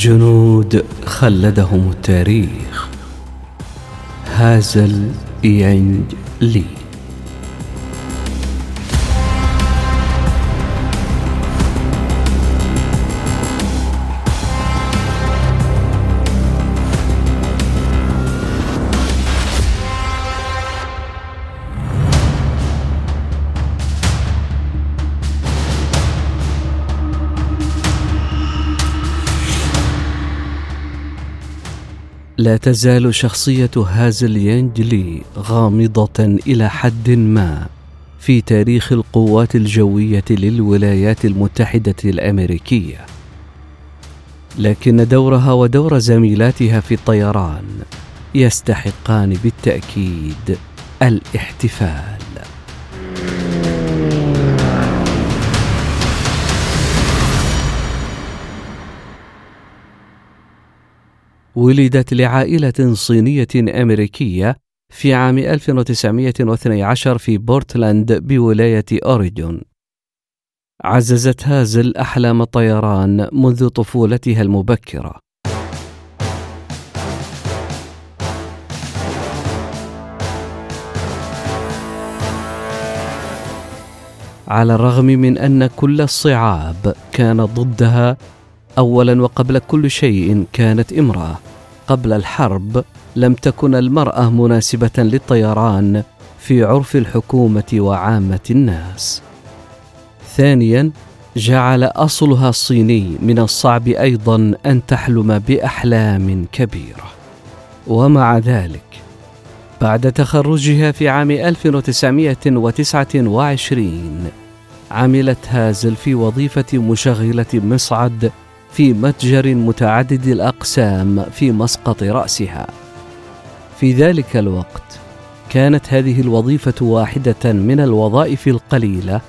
جنود خلدهم التاريخ. هازل يانج لي. لا تزال شخصية هازل يانجلي غامضة إلى حد ما في تاريخ القوات الجوية للولايات المتحدة الأمريكية. لكن دورها ودور زميلاتها في الطيران يستحقان بالتأكيد الاحتفال. ولدت لعائلة صينية أمريكية في عام 1912 في بورتلاند بولاية أوريجون. عززت هازل أحلام الطيران منذ طفولتها المبكرة. على الرغم من أن كل الصعاب كان ضدها اولا وقبل كل شيء كانت امرأة. قبل الحرب لم تكن المرأة مناسبة للطيران في عرف الحكومة وعامة الناس. ثانيا جعل أصلها الصيني من الصعب أيضا أن تحلم بأحلام كبيرة. ومع ذلك بعد تخرجها في عام 1929 عملت هازل في وظيفة مشغلة مصعد في متجر متعدد الأقسام في مسقط رأسها. في ذلك الوقت كانت هذه الوظيفة واحدة من الوظائف القليلة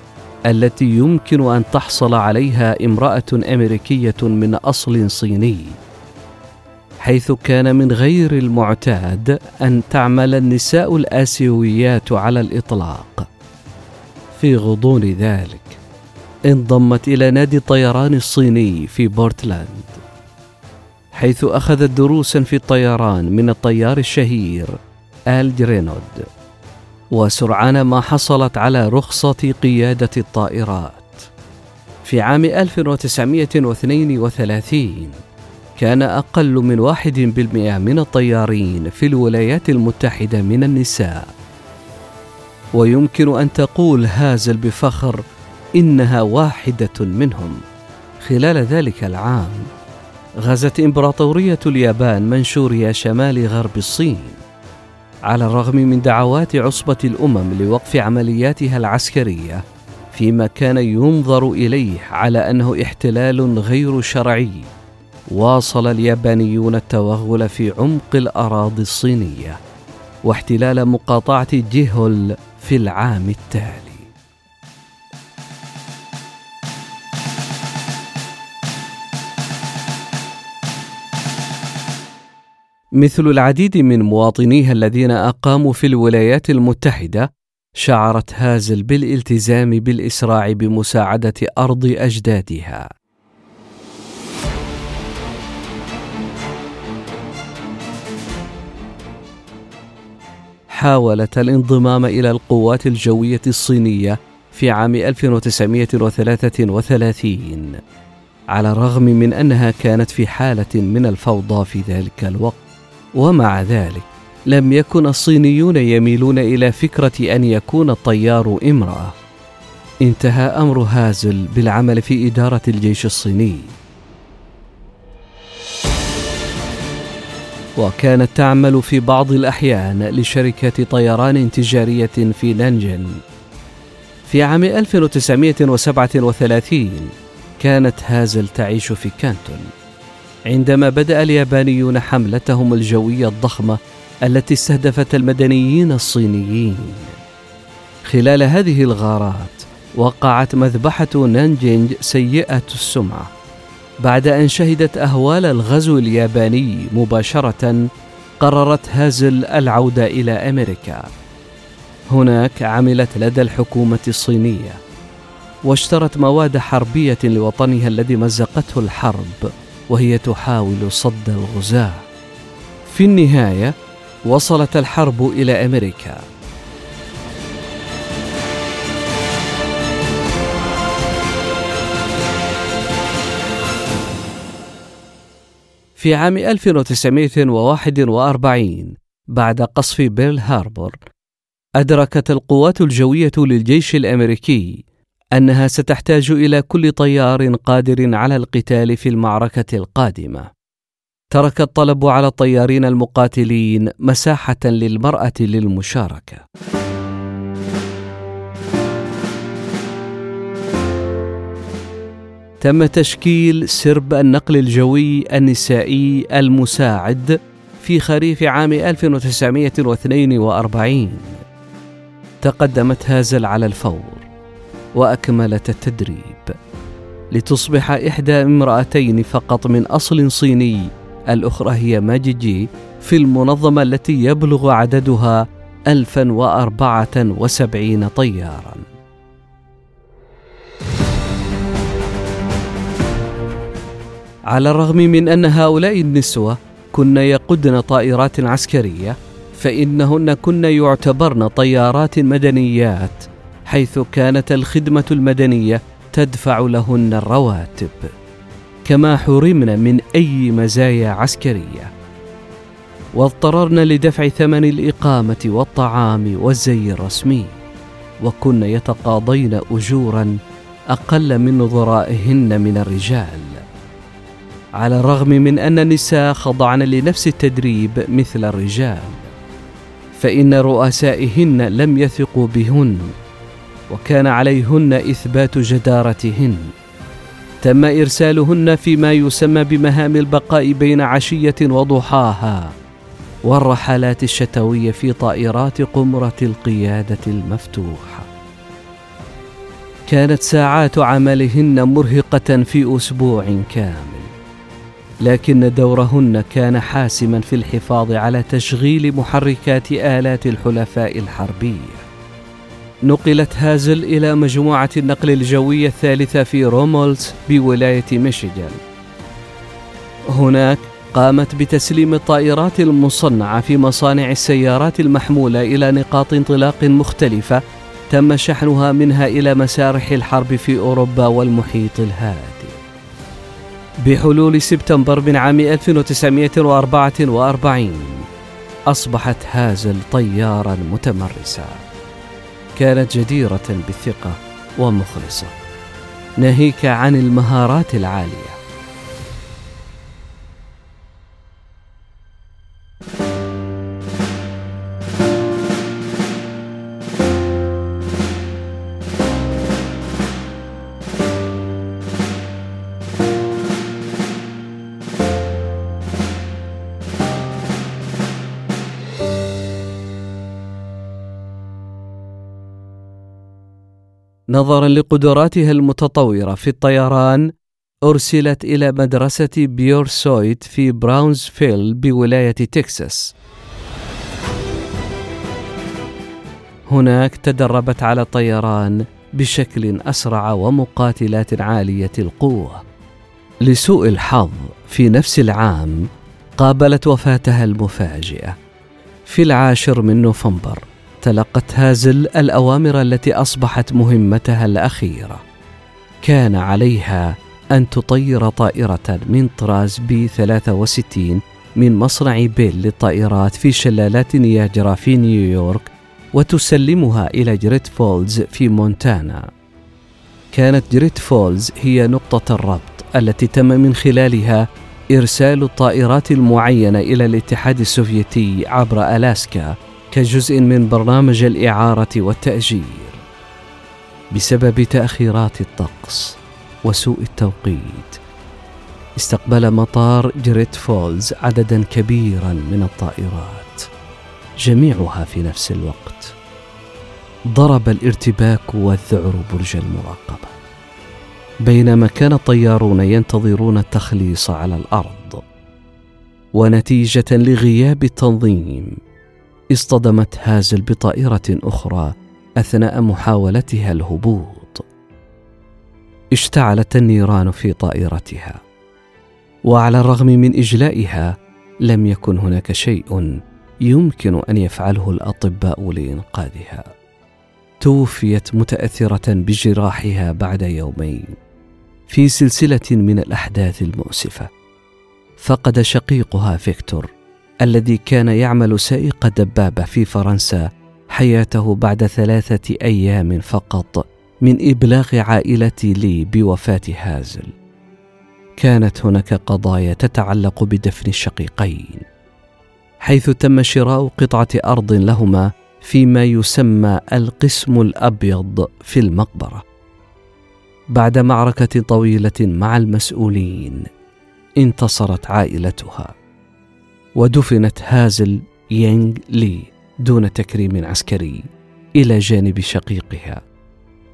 التي يمكن أن تحصل عليها امرأة أمريكية من أصل صيني حيث كان من غير المعتاد أن تعمل النساء الآسيويات على الإطلاق. في غضون ذلك انضمت إلى نادي الطيران الصيني في بورتلاند حيث أخذت دروسا في الطيران من الطيار الشهير آل جرينود وسرعان ما حصلت على رخصة قيادة الطائرات. في عام 1932 كان أقل من واحد بالمئة من الطيارين في الولايات المتحدة من النساء. ويمكن أن تقول هازل بفخر إنها واحدة منهم. خلال ذلك العام غزت إمبراطورية اليابان منشوريا شمال غرب الصين. على الرغم من دعوات عصبة الأمم لوقف عملياتها العسكرية فيما كان ينظر إليه على أنه احتلال غير شرعي واصل اليابانيون التوغل في عمق الأراضي الصينية واحتلال مقاطعة جيهول في العام التالي. مثل العديد من مواطنيها الذين أقاموا في الولايات المتحدة شعرت هازل بالالتزام بالإسراع بمساعدة أرض أجدادها. حاولت الانضمام إلى القوات الجوية الصينية في عام 1933 على الرغم من أنها كانت في حالة من الفوضى في ذلك الوقت. ومع ذلك لم يكن الصينيون يميلون إلى فكرة أن يكون الطيار امرأة. انتهى أمر هازل بالعمل في إدارة الجيش الصيني. وكانت تعمل في بعض الأحيان لشركة طيران تجارية في نانجن في عام 1937 كانت هازل تعيش في كانتون. عندما بدأ اليابانيون حملتهم الجوية الضخمة التي استهدفت المدنيين الصينيين. خلال هذه الغارات وقعت مذبحة نانجينج سيئة السمعة بعد أن شهدت أهوال الغزو الياباني مباشرة قررت هازل العودة إلى أمريكا. هناك عملت لدى الحكومة الصينية واشترت مواد حربية لوطنها الذي مزقته الحرب وهي تحاول صد الغزاة. في النهاية وصلت الحرب إلى أمريكا. في عام 1941 بعد قصف بيرل هاربور أدركت القوات الجوية للجيش الأمريكي أنها ستحتاج إلى كل طيار قادر على القتال في المعركة القادمة. ترك الطلب على الطيارين المقاتلين مساحة للمرأة للمشاركة. تم تشكيل سرب النقل الجوي النسائي المساعد في خريف عام 1942 تقدمت هازل على الفور. وأكملت التدريب. لتصبح إحدى امرأتين فقط من أصل صيني الأخرى هي ماجيجي في المنظمة التي يبلغ عددها 1074 طيارا. على الرغم من أن هؤلاء النسوة كن يقودن طائرات عسكرية فإنهن كن يعتبرن طيارات مدنيات حيث كانت الخدمة المدنية تدفع لهن الرواتب كما حرمن من أي مزايا عسكرية. واضطررن لدفع ثمن الإقامة والطعام والزي الرسمي وكن يتقاضين اجورا أقل من نظرائهن من الرجال. على الرغم من أن النساء خضعن لنفس التدريب مثل الرجال فإن رؤسائهن لم يثقوا بهن. وكان عليهن إثبات جدارتهن. تم إرسالهن فيما يسمى بمهام البقاء بين عشية وضحاها والرحلات الشتوية في طائرات قمرة القيادة المفتوحه كانت ساعات عملهن مرهقة في أسبوع كامل لكن دورهن كان حاسما في الحفاظ على تشغيل محركات آلات الحلفاء الحربية. نقلت هازل إلى مجموعة النقل الجوي الثالثة في رومولز بولاية ميشيغان. هناك قامت بتسليم الطائرات المصنعة في مصانع السيارات المحمولة إلى نقاط انطلاق مختلفة تم شحنها منها إلى مسارح الحرب في أوروبا والمحيط الهادي. بحلول سبتمبر من عام 1944 أصبحت هازل طيارا متمرسا. كانت جديرة بالثقة ومخلصة. ناهيك عن المهارات العالية. نظرا لقدراتها المتطورة في الطيران أرسلت إلى مدرسة بيورسويت في براونزفيل بولاية تكساس. هناك تدربت على الطيران بشكل أسرع ومقاتلات عالية القوة. لسوء الحظ في نفس العام قابلت وفاتها المفاجئة في العاشر من نوفمبر. تلقت هازل الأوامر التي أصبحت مهمتها الأخيرة. كان عليها أن تطير طائرة من طراز بي 63 من مصنع بيل للطائرات في شلالات نياجرا في نيويورك وتسلمها إلى جريت فولز في مونتانا. كانت جريت فولز هي نقطة الربط التي تم من خلالها إرسال الطائرات المعينة إلى الاتحاد السوفيتي عبر ألاسكا كجزء من برنامج الإعارة والتأجير بسبب تأخيرات الطقس وسوء التوقيت. استقبل مطار جريت فولز عددا كبيرا من الطائرات جميعها في نفس الوقت. ضرب الارتباك والذعر برج المراقبة. بينما كان الطيارون ينتظرون التخليص على الأرض ونتيجة لغياب التنظيم. اصطدمت هازل بطائره أخرى أثناء محاولتها الهبوط. اشتعلت النيران في طائرتها وعلى الرغم من إجلائها لم يكن هناك شيء يمكن أن يفعله الأطباء لإنقاذها. توفيت متأثرة بجراحها بعد يومين في سلسلة من الأحداث المؤسفة. فقد شقيقها فيكتور الذي كان يعمل سائق دبابة في فرنسا حياته بعد ثلاثة أيام فقط من إبلاغ عائله لي بوفاة هازل. كانت هناك قضايا تتعلق بدفن الشقيقين حيث تم شراء قطعة أرض لهما فيما يسمى القسم الأبيض في المقبرة. بعد معركة طويلة مع المسؤولين انتصرت عائلتها. ودفنت هازل يينغ لي دون تكريم عسكري إلى جانب شقيقها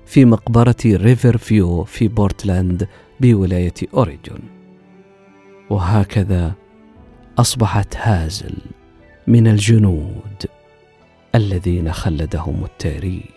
في مقبرة ريفر فيو في بورتلاند بولاية أوريجون. وهكذا أصبحت هازل من الجنود الذين خلدهم التاريخ.